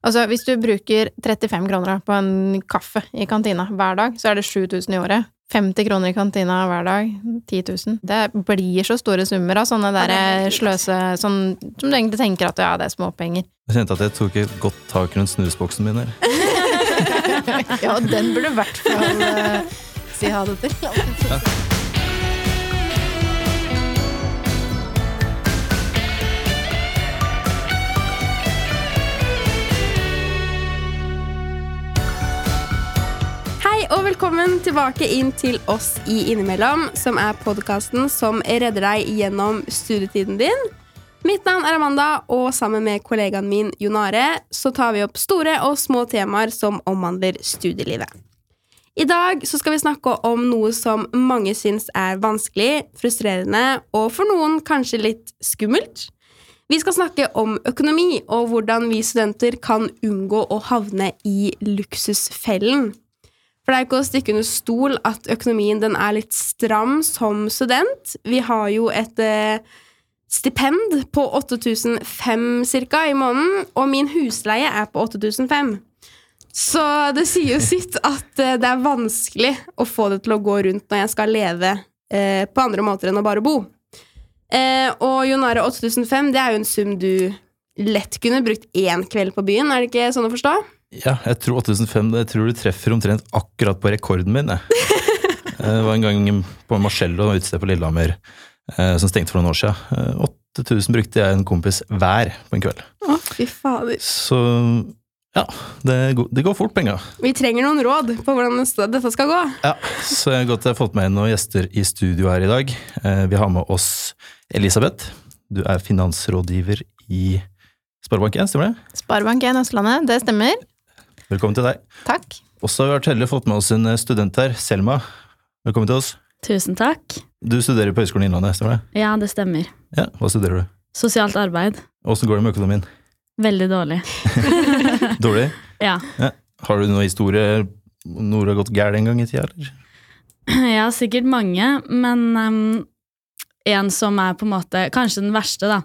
Altså, hvis du bruker 35 kroner på en kaffe i kantina hver dag, så er det 7000 i året. 50 kroner i kantina hver dag, 10 000. Det blir så store summer av sånne der det er sløse sånn, Som du egentlig tenker at ja, det er småpenger. Jeg kjente at jeg tok et godt tak rundt snusboksen min her. Ja, den burde du i hvert fall uh, si ha det til. Hei og velkommen tilbake inn til oss i Innimellom, som er podkasten som redder deg gjennom studietiden din. Mitt navn er Amanda, og sammen med kollegaen min Jon Are så tar vi opp store og små temaer som omhandler studielivet. I dag så skal vi snakke om noe som mange syns er vanskelig, frustrerende og for noen kanskje litt skummelt. Vi skal snakke om økonomi og hvordan vi studenter kan unngå å havne i luksusfellen. For det er ikke å stikke under stol at økonomien den er litt stram som student. Vi har jo et eh, stipend på 8500 cirka i måneden, og min husleie er på 8500. Så det sier jo sitt at eh, det er vanskelig å få det til å gå rundt når jeg skal leve eh, på andre måter enn å bare bo. Eh, og Jonare 8500, det er jo en sum du lett kunne brukt én kveld på byen, er det ikke sånn å forstå? Ja, jeg tror 8500 jeg tror du treffer omtrent akkurat på rekorden min. Jeg. Det var en gang på Marcello, utested på Lillehammer, eh, som stengte for noen år siden. Eh, 8000 brukte jeg en kompis hver på en kveld. Å, fy fader. Så ja, det går, det går fort, penga. Vi trenger noen råd på hvordan dette skal gå. Ja, så jeg har godt jeg har fått med noen gjester i studio her i dag. Eh, Vi har med oss Elisabeth. Du er finansrådgiver i Sparebank1, stemmer det? Sparebank1 Østlandet, det stemmer. Velkommen til deg. Takk. Også har vi vært heldige fått med oss en student her, Selma. Velkommen til oss. Tusen takk. Du studerer på Høgskolen Innlandet, stemmer det? Ja, det stemmer. Ja, Hva studerer du? Sosialt arbeid. Åssen går det med økonomien? Veldig dårlig. Dårlig? Ja. Har du noe historie noe har gått galt en gang i tida, eller? Ja, sikkert mange, men um, en som er på en måte kanskje den verste, da.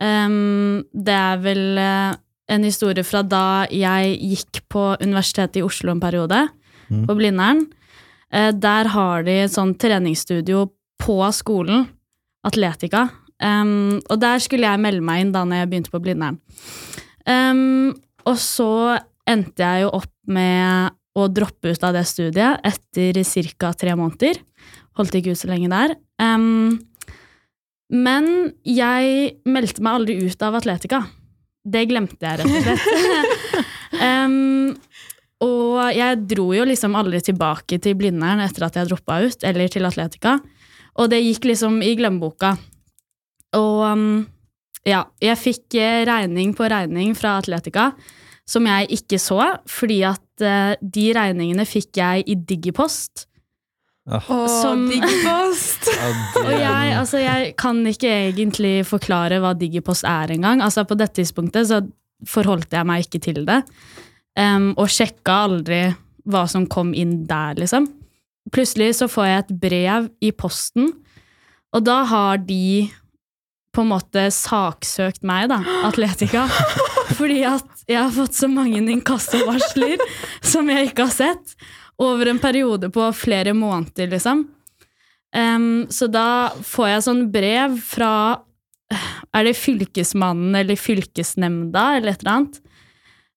Um, det er vel eh, en historie fra da jeg gikk på Universitetet i Oslo en periode, Mm. på Blindern. Eh, der har de et sånt treningsstudio på skolen, Atletica. Um, og der skulle jeg melde meg inn da når jeg begynte på Blindern. Um, og så endte jeg jo opp med å droppe ut av det studiet etter ca. tre måneder. Holdt ikke ut så lenge der. Um, men jeg meldte meg aldri ut av Atletica. Det glemte jeg, rett og slett. um, og jeg dro jo liksom aldri tilbake til Blindern etter at jeg droppa ut, eller til Atletica. Og det gikk liksom i glemmeboka. Og um, ja, jeg fikk eh, regning på regning fra Atletica som jeg ikke så, fordi at uh, de regningene fikk jeg i Digipost. Ja. Som- Digipost! Og jeg, altså, jeg kan ikke egentlig forklare hva Digipost er engang. Altså, på dette tidspunktet så forholdt jeg meg ikke til det. Um, og sjekka aldri hva som kom inn der, liksom. Plutselig så får jeg et brev i posten, og da har de på en måte saksøkt meg, da, Atletica. Fordi at jeg har fått så mange inkassovarsler som jeg ikke har sett, over en periode på flere måneder, liksom. Um, så da får jeg sånn brev fra Er det Fylkesmannen eller Fylkesnemnda eller et eller annet?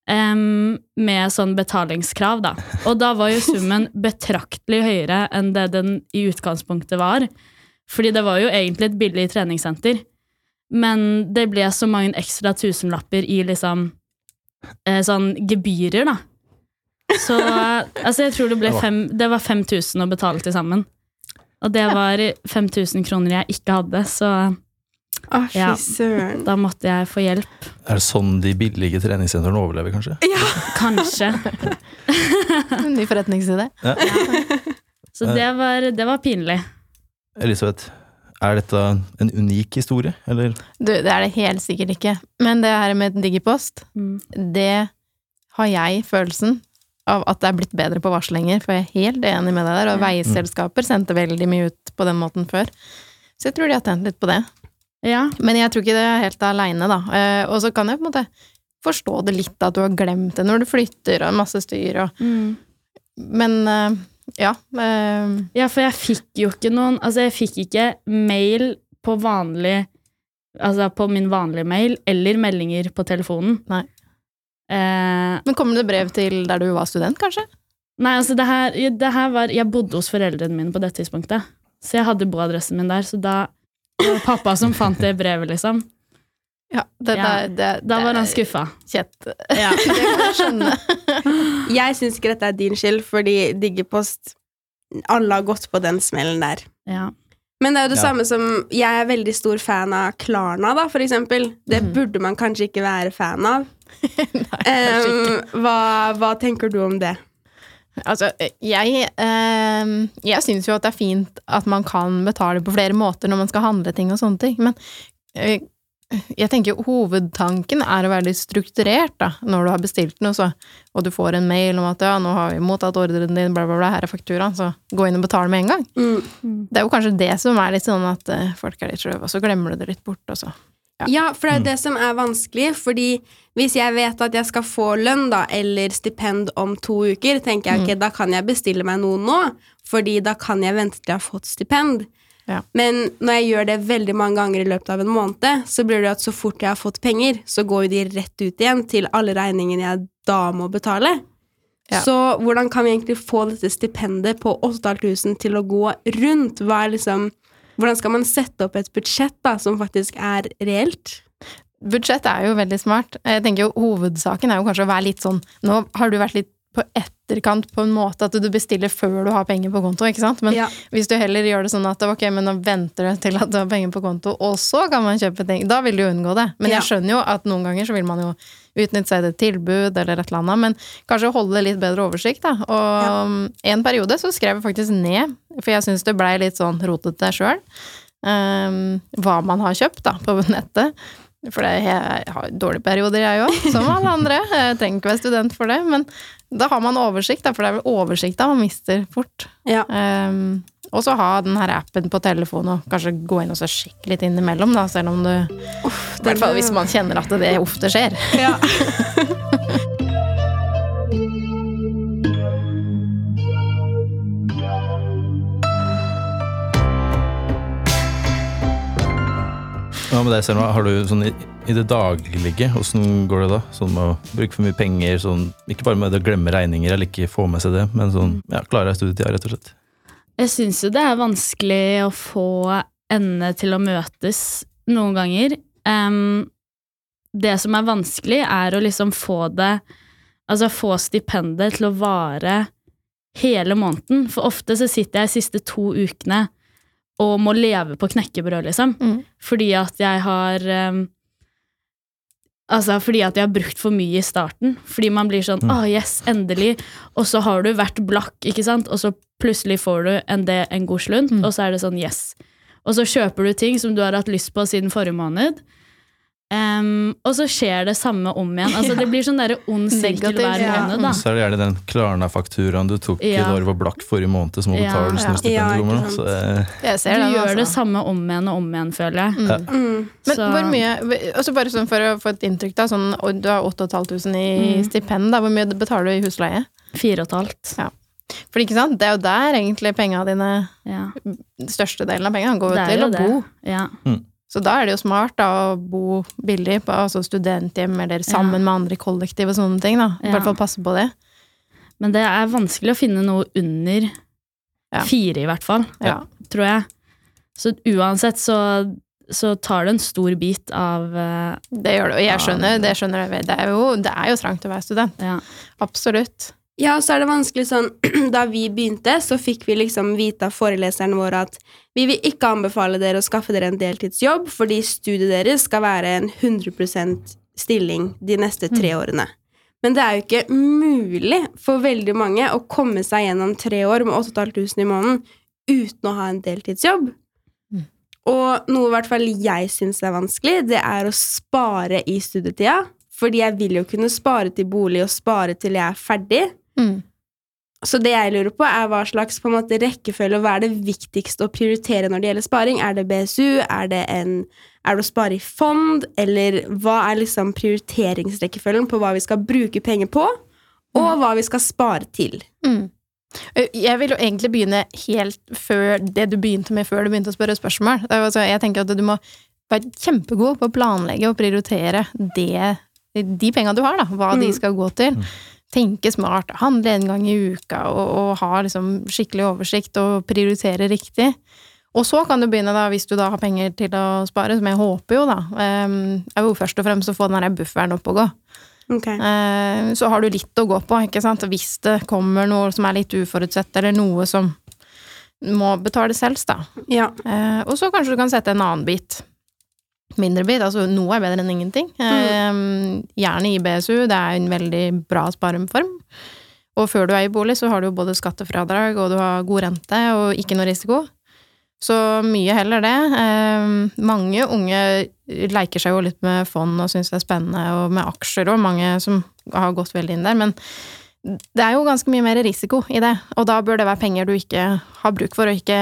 Um, med sånn betalingskrav, da. Og da var jo summen betraktelig høyere enn det den i utgangspunktet var. Fordi det var jo egentlig et billig treningssenter. Men det ble så mange ekstra tusenlapper i liksom eh, sånn gebyrer, da. Så altså, jeg tror det ble fem, det var 5000 å betale til sammen. Og det var 5000 kroner jeg ikke hadde, så oh, Ja. da måtte jeg få hjelp. Er det sånn de billige treningssentrene overlever, kanskje? Ja. Kanskje. Ny forretningsidé. Så det var, det var pinlig. Elisabeth, er dette en unik historie, eller? Du, det er det helt sikkert ikke. Men det her med Digipost, Mm. det har jeg følelsen av at det er blitt bedre på varslinger, for jeg er helt enig med deg der. Og Ja. veiselskaper sendte veldig mye ut på den måten før. Så jeg tror de har tjent litt på det. Ja. Men jeg tror ikke det er helt aleine, da. Eh, Og så kan jeg på en måte forstå det litt, at du har glemt det når du flytter og masse styr og Mm. Men eh, ja. eh, Ja, for jeg fikk jo ikke noen Altså, jeg fikk ikke mail på vanlig Altså på min vanlige mail, eller meldinger på telefonen. Nei. Eh, men kommer det brev til der du var student, kanskje? nei, altså det her, det her var Jeg bodde hos foreldrene mine på det tidspunktet. Så jeg hadde boadressen min der, så da det var pappa som fant det brevet, liksom. Ja, det, Ja, det, det, Da var han skuffa. Kjett. Ja. Det kan jeg skjønne. Jeg syns ikke dette er din skyld, fordi Diggepost Alle har gått på den smellen der. ja. Men det er jo det Ja. samme som Jeg er veldig stor fan av Klarna, da, for eksempel. Det Mhm. burde man kanskje ikke være fan av. Nei. Um, hva, hva tenker du om det? Altså, jeg, eh, jeg syns jo at det er fint at man kan betale på flere måter når man skal handle ting og sånne ting, men eh, jeg tenker jo hovedtanken er å være litt strukturert, da, når du har bestilt noe, så, og du får en mail om at ja, nå har vi mottatt ordren din, bla, bla, bla, her er fakturaen, så gå inn og betale med en gang. Mm. Det er jo kanskje det som er litt sånn at eh, folk er litt sløve, og så glemmer du det litt bort, og så. Ja. Ja, for det er jo det som er vanskelig, fordi hvis jeg vet at jeg skal få lønn, da, eller stipend om to uker, tenker jeg Mm. ok, da kan jeg bestille meg noe nå, fordi da kan jeg vente til jeg har fått stipend. Ja. Men når jeg gjør det veldig mange ganger i løpet av en måned, så blir det at så fort jeg har fått penger, så går jo de rett ut igjen til alle regningene jeg da må betale. Ja. Så hvordan kan vi egentlig få dette stipendet på 8500 til å gå rundt? Hva er liksom hvordan skal man sette opp et budsjett da, som faktisk er reelt? Budsjett er jo veldig smart. Jeg tenker jo Hovedsaken er jo kanskje å være litt sånn Nå har du vært litt på etterkant på en måte at du bestiller før du har penger på konto, ikke sant? Men Ja. hvis du heller gjør det sånn at ok, men nå venter du til at du har penger på konto, og så kan man kjøpe ting, da vil du jo unngå det. Men jeg skjønner jo at noen ganger så vil man jo utnytte seg til et tilbud eller et eller annet, men kanskje holde litt bedre oversikt, da. Og ja. en periode så skrev jeg faktisk ned, for jeg syns det blei litt sånn rotete sjøl, um, hva man har kjøpt da, på nettet. For jeg har dårlige perioder, jeg òg, som alle andre. Jeg trenger ikke være student for det, men da har man oversikt, for det er vel oversikta man mister fort. Ja. Um, og så ha den her appen på telefonen, og kanskje gå inn og så sjekke litt innimellom, da, selv om du I hvert fall hvis man kjenner at det ofte skjer. Ja. Hva med deg, Selma? Har du sånn i, i det daglige, åssen går det da? Sånn med å bruke for mye penger, sånn, ikke bare med å glemme regninger eller ikke få med seg det, men sånn, ja, klare deg studietida, rett og slett. Jeg syns jo det er vanskelig å få endene til å møtes noen ganger. Um, det som er vanskelig, er å liksom få det Altså få stipendet til å vare hele måneden. For ofte så sitter jeg de siste to ukene og må leve på knekkebrød, liksom. Mm. Fordi at jeg har um, Altså fordi at jeg har brukt for mye i starten. Fordi man blir sånn Mm. Å, yes, endelig. Og så har du vært blakk, ikke sant? Og så plutselig får du en, det, en god slunt, Mm. og så er det sånn yes. Og så kjøper du ting som du har hatt lyst på siden forrige måned. Em, og så skjer det samme om igjen. Altså Det blir sånn der ond sirkel hver måned, da. Så er det gjerne den Klarna-fakturaen du tok Ja. da du var blakk forrige måned, som må Ja. betales Ja. når stipendet Ja, kommer. Så det, Du den, gjør det altså. samme om igjen og om igjen, føler jeg. Mm. Mm. Men hvor mye også Bare sånn for å få et inntrykk, da. Sånn, og du har 8500 i Mm. stipend, da. Hvor mye betaler du i husleie? Fire og et halvt. For ikke sant, det er jo der egentlig penga dine Ja. Største delen av penga går Det til å det. bo. ja. Så da er det jo smart da å bo billig på altså studenthjem eller sammen Ja. med andre i kollektiv og sånne ting. da. I Ja. hvert fall passe på det. Men det er vanskelig å finne noe under Ja. fire, i hvert fall. Ja. Tror jeg. Så uansett så, så tar det en stor bit av eh, Det gjør det. Og jeg skjønner det. skjønner jeg. Det er jo, det er jo trangt å være student. ja. Absolutt. Ja, så er det vanskelig sånn Da vi begynte, så fikk vi liksom vite av foreleserne våre at vi vil ikke anbefale dere å skaffe dere en deltidsjobb, fordi studiet deres skal være en 100% stilling de neste tre årene. Men det er jo ikke mulig for veldig mange å komme seg gjennom tre år med 8500 i måneden uten å ha en deltidsjobb. Mm. Og noe i hvert fall jeg syns er vanskelig, det er å spare i studietida. Fordi jeg vil jo kunne spare til bolig og spare til jeg er ferdig. Mm. Så det jeg lurer på, er hva slags på en måte, rekkefølge og hva er det viktigste å prioritere når det gjelder sparing? Er det BSU? Er det, en, er det å spare i fond? Eller hva er liksom prioriteringsrekkefølgen på hva vi skal bruke penger på, og hva vi skal spare til? Mm. Jeg vil jo egentlig begynne helt før det du begynte med før du begynte å spørre spørsmål. Altså, jeg tenker at du må være kjempegod på å planlegge og prioritere det, de penga du har, da. Hva de Mm. skal gå til. Tenke smart, handle en gang i uka og, og ha liksom skikkelig oversikt og prioritere riktig. Og så kan du begynne, da, hvis du da har penger til å spare, som jeg håper jo, da. Um, er jo først og fremst å få den der bufferen opp og gå. Ok. Eh, så har du litt å gå på, ikke sant. Hvis det kommer noe som er litt uforutsett, eller noe som må betales selv, da. Ja. Eh, og så kanskje du kan sette en annen bit. Mindre bit. Altså noe er bedre enn ingenting. Mm. gjerne i BSU, det er en veldig bra spareform. Og før du er i bolig, så har du både skattefradrag, og du har god rente, og ikke noe risiko. Så mye heller det. Eh, mange unge leker seg jo litt med fond og syns det er spennende, og med aksjer og mange som har gått veldig inn der, men det er jo ganske mye mer risiko i det, og da bør det være penger du ikke har bruk for, og ikke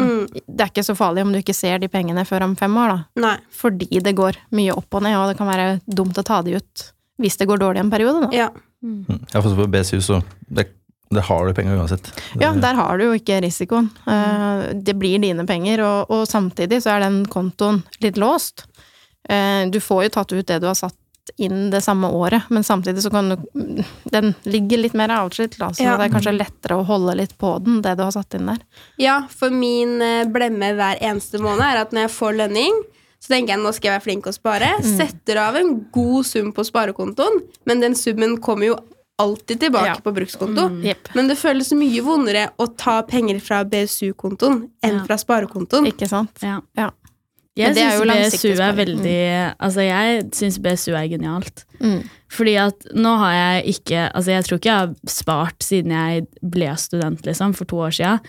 Mm. Det er ikke så farlig om du ikke ser de pengene før om fem år, da. Nei. Fordi det går mye opp og ned, og det kan være dumt å ta de ut hvis det går dårlig en periode, da. Ja. Mm. Jeg har fått på BSU, så det, det har du penger uansett. Ja, der har du jo ikke risikoen. Mm. Det blir dine penger, og, og samtidig så er den kontoen litt låst. Eh, Du får jo tatt ut det du har satt inn det samme året, men samtidig så kan du Den ligger litt mer avskilt, da, så Ja. det er kanskje lettere å holde litt på den, det du har satt inn der. ja, for min eh, blemme hver eneste måned er at når jeg får lønning, så tenker jeg nå skal jeg være flink å spare. Setter av en god sum på sparekontoen, men den summen kommer jo alltid tilbake Ja. på brukskonto. Jepp. Men det føles mye vondere å ta penger fra BSU-kontoen enn Ja. fra sparekontoen. Ikke sant? Ja. Ja. Men Jeg syns BSU er veldig veldig Altså, jeg syns BSU er genialt. Mm. Fordi at nå har jeg ikke Altså, jeg tror ikke jeg har spart siden jeg ble student, liksom, for to år sia.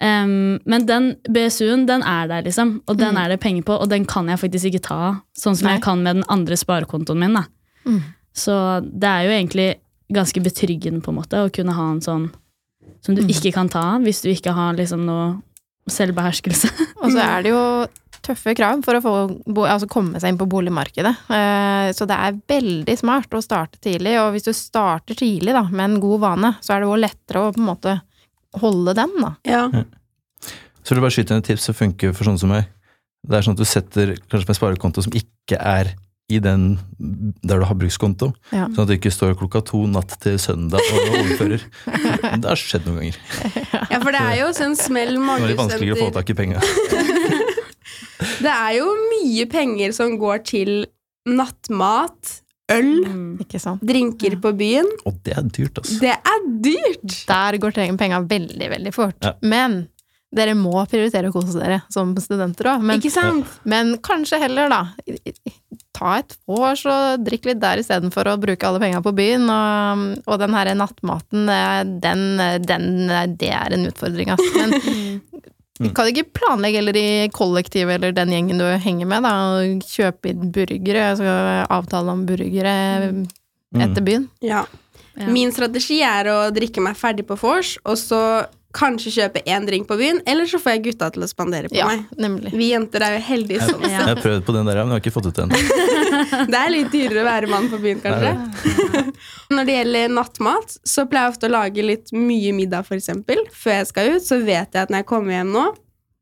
men den BSU-en, den er der, liksom. Og den Mm. er det penger på, og den kan jeg faktisk ikke ta. Sånn som Nei. jeg kan med den andre sparekontoen min, da. Mm. Så det er jo egentlig ganske betryggende, på en måte, å kunne ha en sånn som du Mm. ikke kan ta hvis du ikke har liksom noe selvbeherskelse. Og så er det jo tøffe krav for å få, bo- altså komme seg inn på boligmarkedet. Eh, Så det er veldig smart å starte tidlig, og hvis du starter tidlig da, med en god vane, så er det jo lettere å på en måte holde den, da. Ja. Så vil jeg bare skyte inn et tips som funker for sånne som meg. Det er sånn at du setter kanskje på en sparekonto som ikke er i den der du har brukskonto. Ja. Sånn at du ikke står klokka to natt til søndag og overfører. Det har skjedd noen ganger. ja, for det er jo sånn smell Det er litt vanskeligere å få tak i penga. Det er jo mye penger som går til nattmat, øl, Mm. drinker ja. på byen. Og det er dyrt, altså. Det er dyrt! Der går penga veldig, veldig fort. Ja. Men dere må prioritere å kose dere som studenter òg. Men, men kanskje heller, da. Ta et vors og drikk litt der istedenfor å bruke alle penga på byen. Og, og den herre nattmaten, eh, den, den, det er en utfordring, altså. Men Mm. kan ikke planlegge eller i kollektivet eller den gjengen du henger med, da, og kjøpe inn burgere, altså avtale om burgere Mm. etter byen? Ja. Ja. Min strategi er å drikke meg ferdig på vors, og så kanskje kjøpe én drink på byen, eller så får jeg gutta til å spandere på Ja, meg. nemlig. Vi jenter er jo heldige sånn Jeg har prøvd på den der, men jeg har ikke fått ut den. Det er litt dyrere å være mann på byen, kanskje. Når det gjelder nattmat, så pleier jeg ofte å lage litt mye middag, eksempel. Før jeg skal ut, så vet jeg at når jeg kommer hjem nå,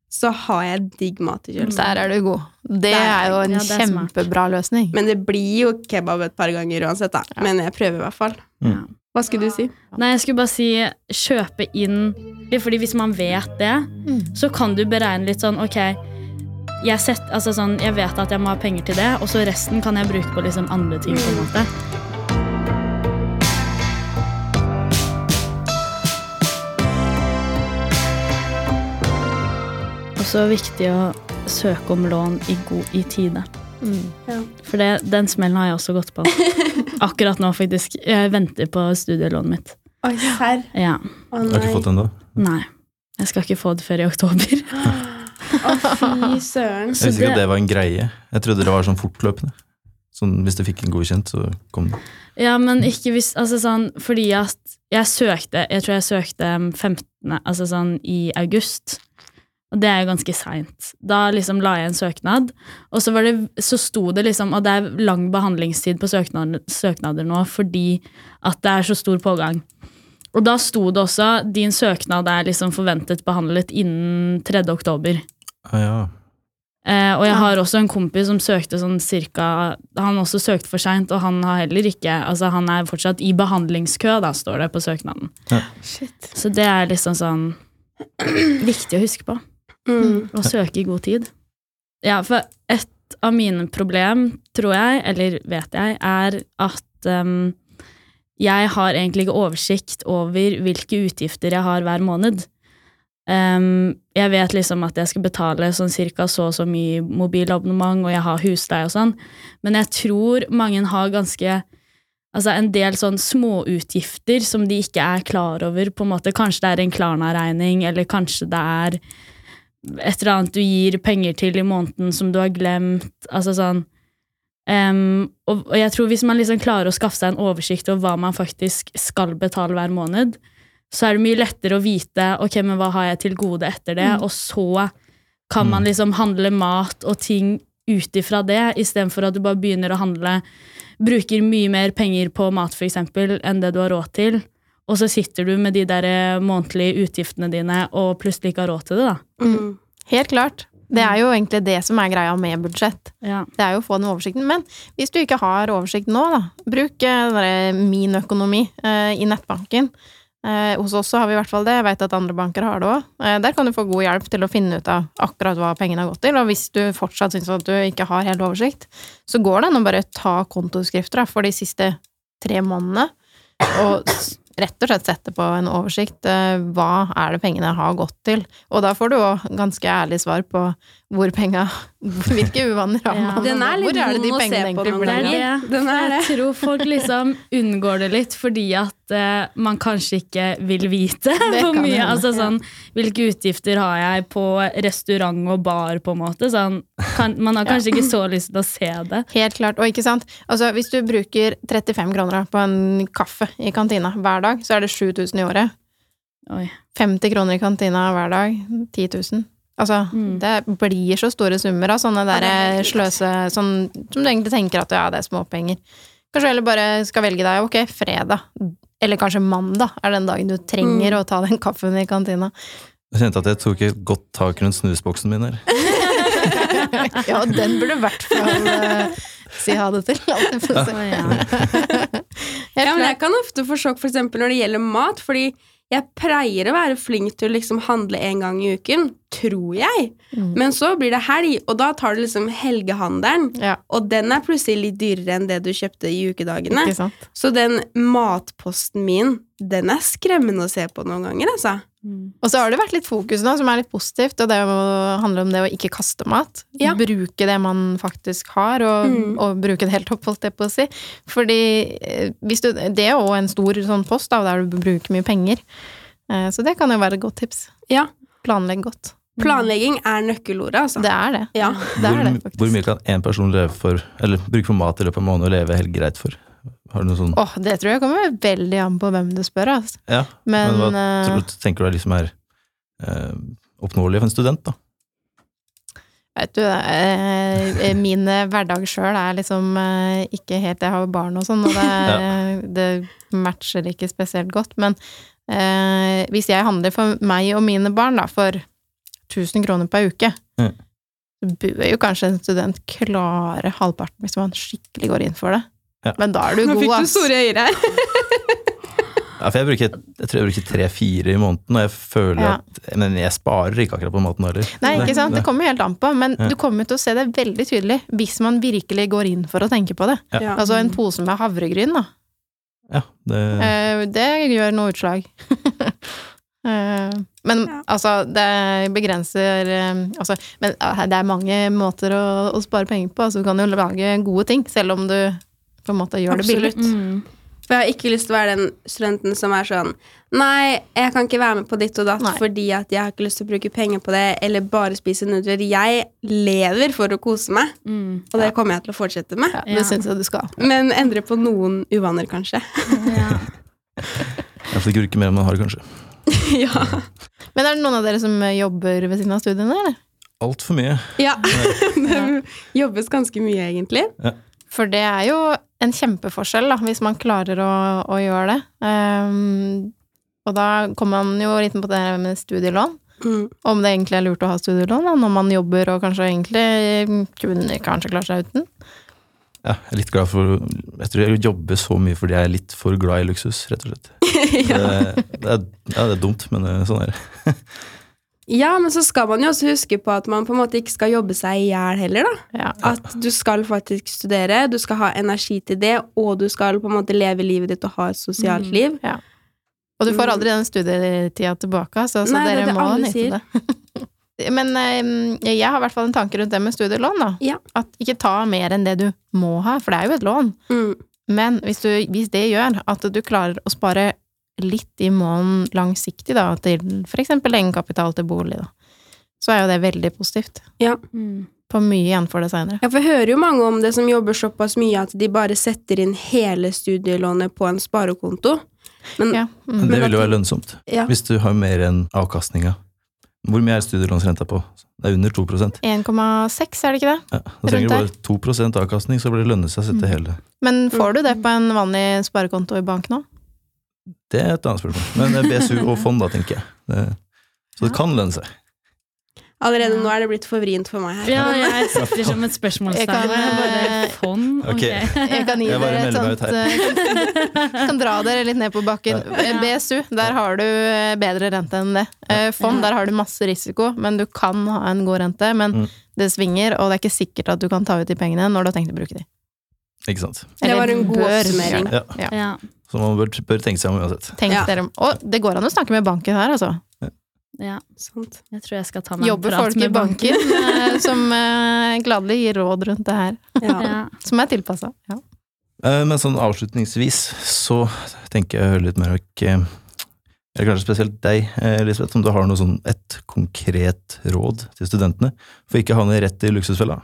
så har jeg digg mat i kjøleskapet. Der er du god. Det Der, er jo en ja, det er smart. kjempebra løsning. Men det blir jo kebab et par ganger uansett, da. Ja. Men jeg prøver i hvert fall. Mm. Hva skulle du si? Nei, jeg skulle bare si kjøpe inn Fordi hvis man vet det, Mm. så kan du beregne litt sånn Ok, jeg, set, altså sånn, jeg vet at jeg må ha penger til det, og så resten kan jeg bruke på liksom andre ting. på en måte Også viktig å søke om lån i, god, i tide. Mm. For det, den smellen har jeg også gått på. Akkurat nå, faktisk. Jeg venter på studielånet mitt. Oi, serr. Ja. Å Jeg har ikke fått den da. Nei. Jeg skal ikke få det før i oktober. Å, fy søren. Jeg visste ikke at det var en greie. Jeg trodde det var sånn fortløpende. Sånn, hvis du fikk en godkjent, så kom den. Ja, men ikke hvis Altså sånn fordi at jeg søkte Jeg tror jeg søkte 15. Altså sånn i august. Og det er jo ganske seint. Da liksom la jeg en søknad, og så, var det, så sto det liksom Og det er lang behandlingstid på søknader, søknader nå fordi at det er så stor pågang. Og da sto det også din søknad er liksom forventet behandlet innen 3. oktober. Ah, ja. Eh, og jeg har også en kompis som søkte sånn cirka Han også søkte for seint, og han har heller ikke Altså, han er fortsatt i behandlingskø, da, står det på søknaden. Shit. Så det er liksom sånn viktig å huske på. Mm. Og søke i god tid. Ja, for et av mine problem, tror jeg, eller vet jeg, er at um, jeg har egentlig ikke oversikt over hvilke utgifter jeg har hver måned. Um, jeg vet liksom at jeg skal betale sånn cirka så og så mye mobilabonnement, og jeg har husleie og sånn, men jeg tror mange har ganske Altså en del sånn småutgifter som de ikke er klar over, på en måte. Kanskje det er en Klarna-regning, eller kanskje det er et eller annet du gir penger til i måneden som du har glemt. Altså sånn um, og, og jeg tror hvis man liksom klarer å skaffe seg en oversikt over hva man faktisk skal betale hver måned, så er det mye lettere å vite ok, men hva har jeg til gode etter det, og så kan man Mm. liksom handle mat og ting ut ifra det, istedenfor at du bare begynner å handle Bruker mye mer penger på mat, for eksempel, enn det du har råd til. Og så sitter du med de der eh, månedlige utgiftene dine og plutselig ikke har råd til det, da. Mm. Helt klart. Det er jo egentlig det som er greia med budsjett. Ja. Det er jo å få den oversikten. Men hvis du ikke har oversikt nå, da, bruk eh, Min økonomi eh, i nettbanken. Eh, hos oss så har vi i hvert fall det. Jeg vet at andre banker har det òg. Eh, der kan du få god hjelp til å finne ut av akkurat hva pengene har gått til. Og hvis du fortsatt syns at du ikke har helt oversikt, så går det an å bare ta kontoskrifter da, for de siste tre månedene, og rett og slett sette på en oversikt. eh, hva er det pengene har gått til? Og da får du òg ganske ærlig svar på hvor penga Hvilke uvaner har Ja. man? Den er litt hvor er det de pengene egentlig blir av? Den er det. Jeg tror folk liksom unngår det litt fordi at uh, man kanskje ikke vil vite hvor mye. Altså sånn, hvilke utgifter har jeg på restaurant og bar, på en måte. Sånn, kan, man har kanskje ikke så lyst til å se det. Helt klart. Og ikke sant, altså hvis du bruker 35 kroner på en kaffe i kantina hver dag, så er det 7000 i året. Oi. 50 kroner i kantina hver dag, 10 000. Altså, Mm. det blir så store summer av sånne der Ja, sløse sånn, Som du egentlig tenker at ja, det er småpenger. Kanskje heller bare skal velge deg, ok, fredag, eller kanskje mandag er den dagen du trenger Mm. å ta den kaffen i kantina. Jeg kjente at jeg tok et godt tak rundt snusboksen min her. ja, den burde i hvert fall uh, si ha det til. ja. Ja, men jeg kan ofte få sjokk eksempel når det gjelder mat, fordi jeg pleier å være flink til å liksom handle en gang i uken, tror jeg. Mm. Men så blir det helg, og da tar du liksom helgehandelen, Ja, og den er plutselig litt dyrere enn det du kjøpte i ukedagene. Så den matposten min, den er skremmende å se på noen ganger, altså. Mm. Og så har det vært litt fokus nå, som er litt positivt, og det handler om det å ikke kaste mat. Ja. Bruke det man faktisk har, og, Mm. og bruke det helt opp, holdt jeg på å si. Fordi eh, hvis du, det er jo en stor sånn post da, der du bruker mye penger. Eh, Så det kan jo være et godt tips. Ja. Planlegg godt. Planlegging er nøkkelordet, altså. Det er det. Ja. Det er det, Hvor, faktisk. hvor mye kan én person leve for, eller bruke for mat i løpet av en måned og leve helt greit for? Har du noe sånn Åh, det tror jeg kommer veldig an på hvem du spør, altså. Ja, Men, men, hva tror du, tenker du er liksom er eh, oppnåelig for en student, da? Vet du, eh, min hverdag sjøl er liksom eh, ikke helt Jeg har jo barn og sånn, og det, det matcher ikke spesielt godt. Men eh, hvis jeg handler for meg og mine barn da, for 1000 kroner per uke, Mm. så bør jo kanskje en student klare halvparten hvis man skikkelig går inn for det. Ja. Men da er du Nå god, fikk du store øyne her. Ja, for jeg, bruker, jeg tror jeg bruker tre-fire i måneden, og jeg føler Ja. at Men jeg sparer ikke akkurat på maten heller. Nei, ikke sant? Det kommer helt an på, men Ja. du kommer til å se det veldig tydelig hvis man virkelig går inn for å tenke på det. Ja. Altså en pose med havregryn, da. Ja, det, Eh, det gjør noe utslag. Eh, men altså, det begrenser eh, altså, Men det er mange måter å, å spare penger på. Altså, du kan jo lage gode ting, selv om du på en måte gjør det billig. Mm. For jeg har ikke lyst til å være den studenten som er sånn Nei, jeg kan ikke være med på ditt og datt Nei. fordi at jeg har ikke lyst til å bruke penger på det, eller bare spise nudler. Jeg lever for å kose meg, Mm. og det kommer jeg til å fortsette med. Ja, Ja. Synes jeg du skal. Men endre på noen uvaner, kanskje. Ja. Iallfall ikke bruke mer enn man har, kanskje. ja. Men er det noen av dere som jobber ved siden av studiene, eller? Altfor mye. ja. det jobbes ganske mye, egentlig. For det er jo en kjempeforskjell, da, hvis man klarer å, å gjøre det. Um, og da kommer man jo litt på det med studielån. Mm. Om det egentlig er lurt å ha studielån da, når man jobber og kanskje egentlig kunne kanskje klare seg uten. Ja, jeg er litt glad for Jeg tror jeg jobber så mye fordi jeg er litt for glad i luksus, rett og slett. ja. det, det, er, ja, det er dumt, men sånn er det. ja, men så skal man jo også huske på at man på en måte ikke skal jobbe seg i hjel heller, da. Ja. At du skal faktisk studere, du skal ha energi til det, og du skal på en måte leve livet ditt og ha et sosialt Mm. liv. Og du får aldri den studietida tilbake, så, så Nei, er dere det må nyte det. Men eh, jeg har i hvert fall en tanke rundt det med studielån, da. Ja. At ikke ta mer enn det du må ha, for det er jo et lån. Mm. Men hvis, du, hvis det gjør at du klarer å spare litt i måneden langsiktig, da, til eksempel egenkapital til bolig, da, så er jo det veldig positivt. Mm. På mye igjen for det seinere. Ja, for jeg hører jo mange om det som jobber såpass mye at de bare setter inn hele studielånet på en sparekonto. Men Ja. Men Mm. det vil jo være lønnsomt. ja, Hvis du har mer enn avkastninga. Hvor mye er studielånsrenta på? Det er under 2% 1,6, er det ikke det? ja, Da trenger du bare 2% avkastning, så blir det lønne seg å Mm. hele. Men får du det på en vanlig sparekonto i bank nå? Det er et annet spørsmål. Men eh, BSU og fond, da, tenker jeg. Det, så det kan lønne seg. allerede nå er det blitt for vrient for meg her. Ja, jeg sitter som et Jeg spørsmålstegn. kan, bare eh, Fond? Ok. Ok. Jeg kan gi dere et sånt eh, Kan dra dere litt ned på bakken. BSU, der har du bedre rente enn det. Eh, Fond, der har du masse risiko, men du kan ha en god rente. Men Mm. det svinger, og det er ikke sikkert at du kan ta ut de pengene når du har tenkt å bruke de. Ikke sant. Det var en god oppsummering. Ja. Ja. Så man bør, bør tenke seg om uansett. Tenk Ja. dere om Og det går an å snakke med banken her, altså. ja. Sant. Jeg tror jeg skal ta meg en Jobber prat folk i med banken eh, som uh, gladelig gir råd rundt det her. Ja. Som er tilpassa. Ja. Uh, Men sånn avslutningsvis så tenker jeg å høre litt mer om eh, Eller kanskje spesielt deg, eh, Elisabeth, om du har noe sånn et konkret råd til studentene for ikke å havne rett i luksusfella.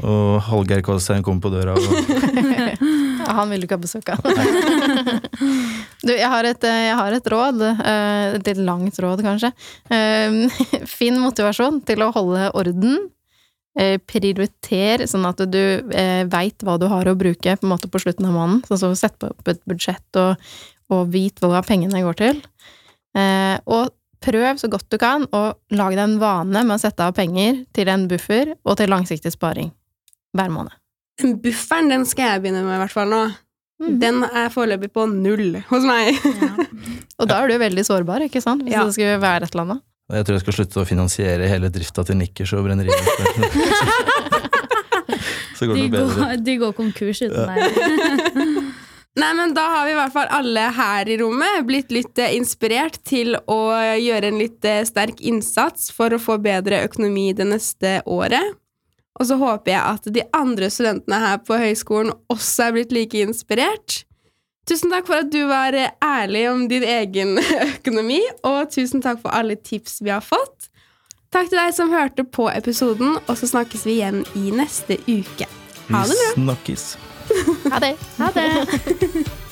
Og Hallgeir Kvalstein kommer på døra og Ja, han vil du ikke ha besøk av. du, jeg har et, eh, jeg har et råd. eh, Et litt langt råd, kanskje. Eh, Finn motivasjon til å holde orden. Eh, Prioriter, sånn at du veit hva du har å bruke på måte på slutten av måneden. Sånn som Sett opp et budsjett og, og vit hva pengene går til. Og prøv så godt du kan å lage deg en vane med å sette av penger til en buffer og til langsiktig sparing hver måned. Bufferen den skal jeg begynne med, i hvert fall nå. Mm. Den er foreløpig på null hos meg. Ja. Og da er du veldig sårbar, ikke sant? Hvis Ja. det skulle være et eller annet. Jeg tror jeg skal slutte å finansiere hele drifta til Nikkers og brenneriet. Så går De, bedre. går, de går konkurs uten deg. Nei, men da har vi i hvert fall alle her i rommet blitt litt eh, inspirert til å gjøre en litt eh, sterk innsats for å få bedre økonomi det neste året. Og så håper jeg at de andre studentene her på høyskolen også er blitt like inspirert. Tusen takk for at du var ærlig om din egen økonomi, og tusen takk for alle tips vi har fått. Takk til deg som hørte på episoden, og så snakkes vi igjen i neste uke. Ha det bra! Vi snakkes. Ha det! Ha det!